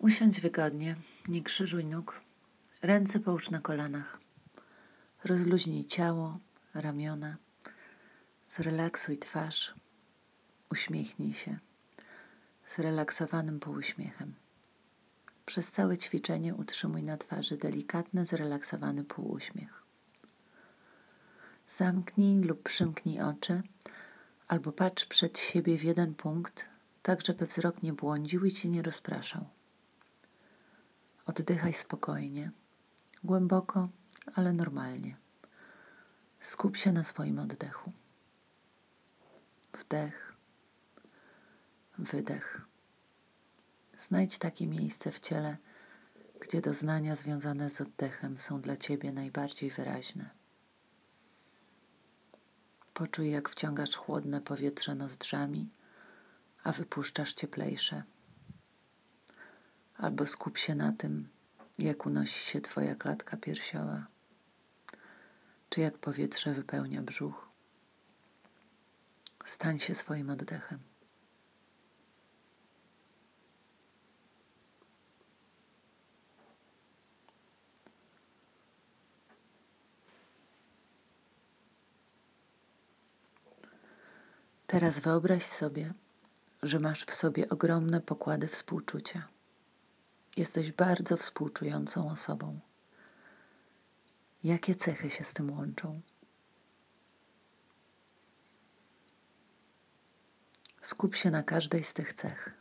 Usiądź wygodnie, nie krzyżuj nóg, ręce połóż na kolanach. Rozluźnij ciało, ramiona, zrelaksuj twarz, uśmiechnij się zrelaksowanym półuśmiechem. Przez całe ćwiczenie utrzymuj na twarzy delikatny, zrelaksowany półuśmiech. Zamknij lub przymknij oczy, albo patrz przed siebie w jeden punkt, tak żeby wzrok nie błądził i ci nie rozpraszał. Oddychaj spokojnie, głęboko, ale normalnie. Skup się na swoim oddechu. Wdech, wydech. Znajdź takie miejsce w ciele, gdzie doznania związane z oddechem są dla ciebie najbardziej wyraźne. Poczuj, jak wciągasz chłodne powietrze nozdrzami, a wypuszczasz cieplejsze. Albo skup się na tym, jak unosi się Twoja klatka piersiowa, czy jak powietrze wypełnia brzuch. Stań się swoim oddechem. Teraz wyobraź sobie, że masz w sobie ogromne pokłady współczucia. Jesteś bardzo współczującą osobą. Jakie cechy się z tym łączą? Skup się na każdej z tych cech.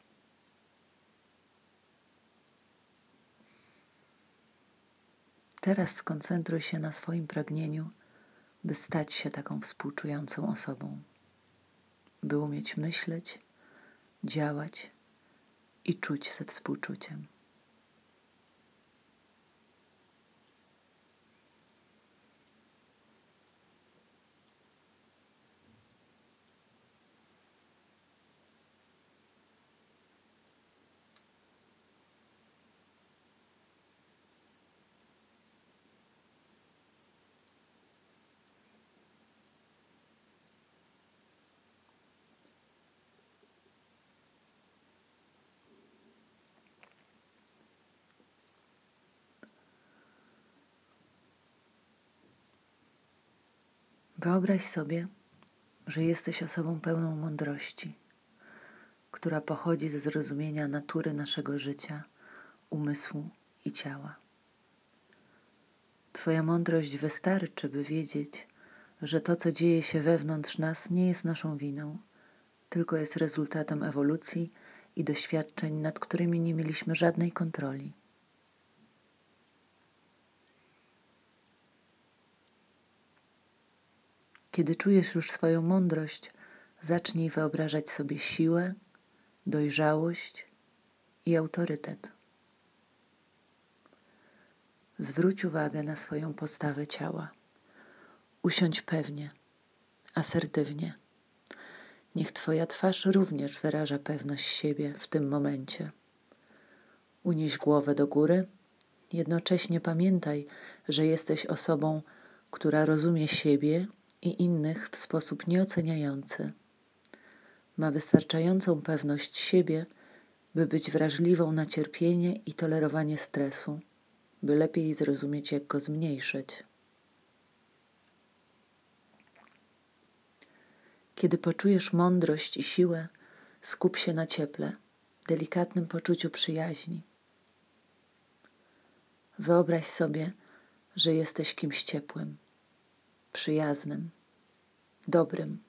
Teraz skoncentruj się na swoim pragnieniu, by stać się taką współczującą osobą by umieć myśleć, działać i czuć ze współczuciem. Wyobraź sobie, że jesteś osobą pełną mądrości, która pochodzi ze zrozumienia natury naszego życia, umysłu i ciała. Twoja mądrość wystarczy, by wiedzieć, że to, co dzieje się wewnątrz nas, nie jest naszą winą, tylko jest rezultatem ewolucji i doświadczeń, nad którymi nie mieliśmy żadnej kontroli. Kiedy czujesz już swoją mądrość, zacznij wyobrażać sobie siłę, dojrzałość i autorytet. Zwróć uwagę na swoją postawę ciała. Usiądź pewnie, asertywnie. Niech Twoja twarz również wyraża pewność siebie w tym momencie. Unieś głowę do góry, jednocześnie pamiętaj, że jesteś osobą, która rozumie siebie i innych w sposób nieoceniający. Ma wystarczającą pewność siebie, by być wrażliwą na cierpienie i tolerowanie stresu, by lepiej zrozumieć, jak go zmniejszyć. Kiedy poczujesz mądrość i siłę, skup się na cieple, delikatnym poczuciu przyjaźni. Wyobraź sobie, że jesteś kimś ciepłym przyjaznym, dobrym.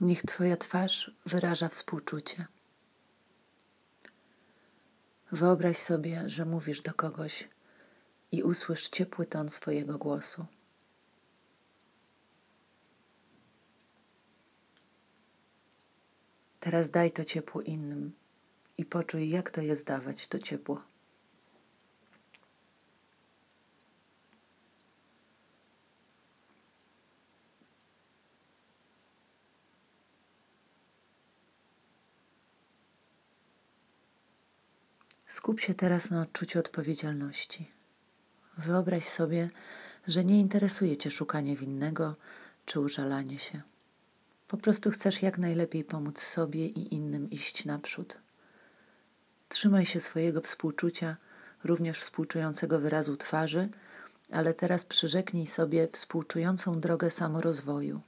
Niech Twoja twarz wyraża współczucie. Wyobraź sobie, że mówisz do kogoś i usłysz ciepły ton swojego głosu. Teraz daj to ciepło innym i poczuj, jak to jest dawać to ciepło. Skup się teraz na odczuciu odpowiedzialności. Wyobraź sobie, że nie interesuje Cię szukanie winnego czy użalanie się. Po prostu chcesz jak najlepiej pomóc sobie i innym iść naprzód. Trzymaj się swojego współczucia, również współczującego wyrazu twarzy, ale teraz przyrzeknij sobie współczującą drogę samorozwoju.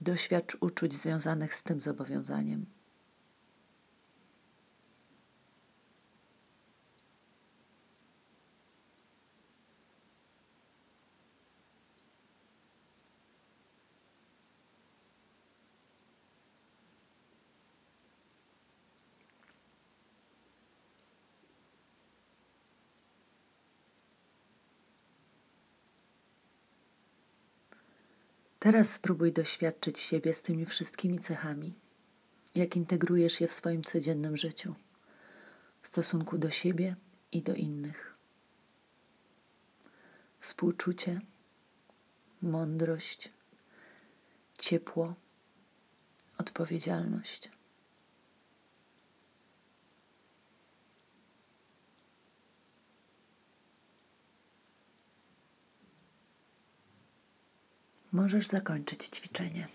Doświadcz uczuć związanych z tym zobowiązaniem. Teraz spróbuj doświadczyć siebie z tymi wszystkimi cechami, jak integrujesz je w swoim codziennym życiu, w stosunku do siebie i do innych. Współczucie, mądrość, ciepło, odpowiedzialność. Możesz zakończyć ćwiczenie.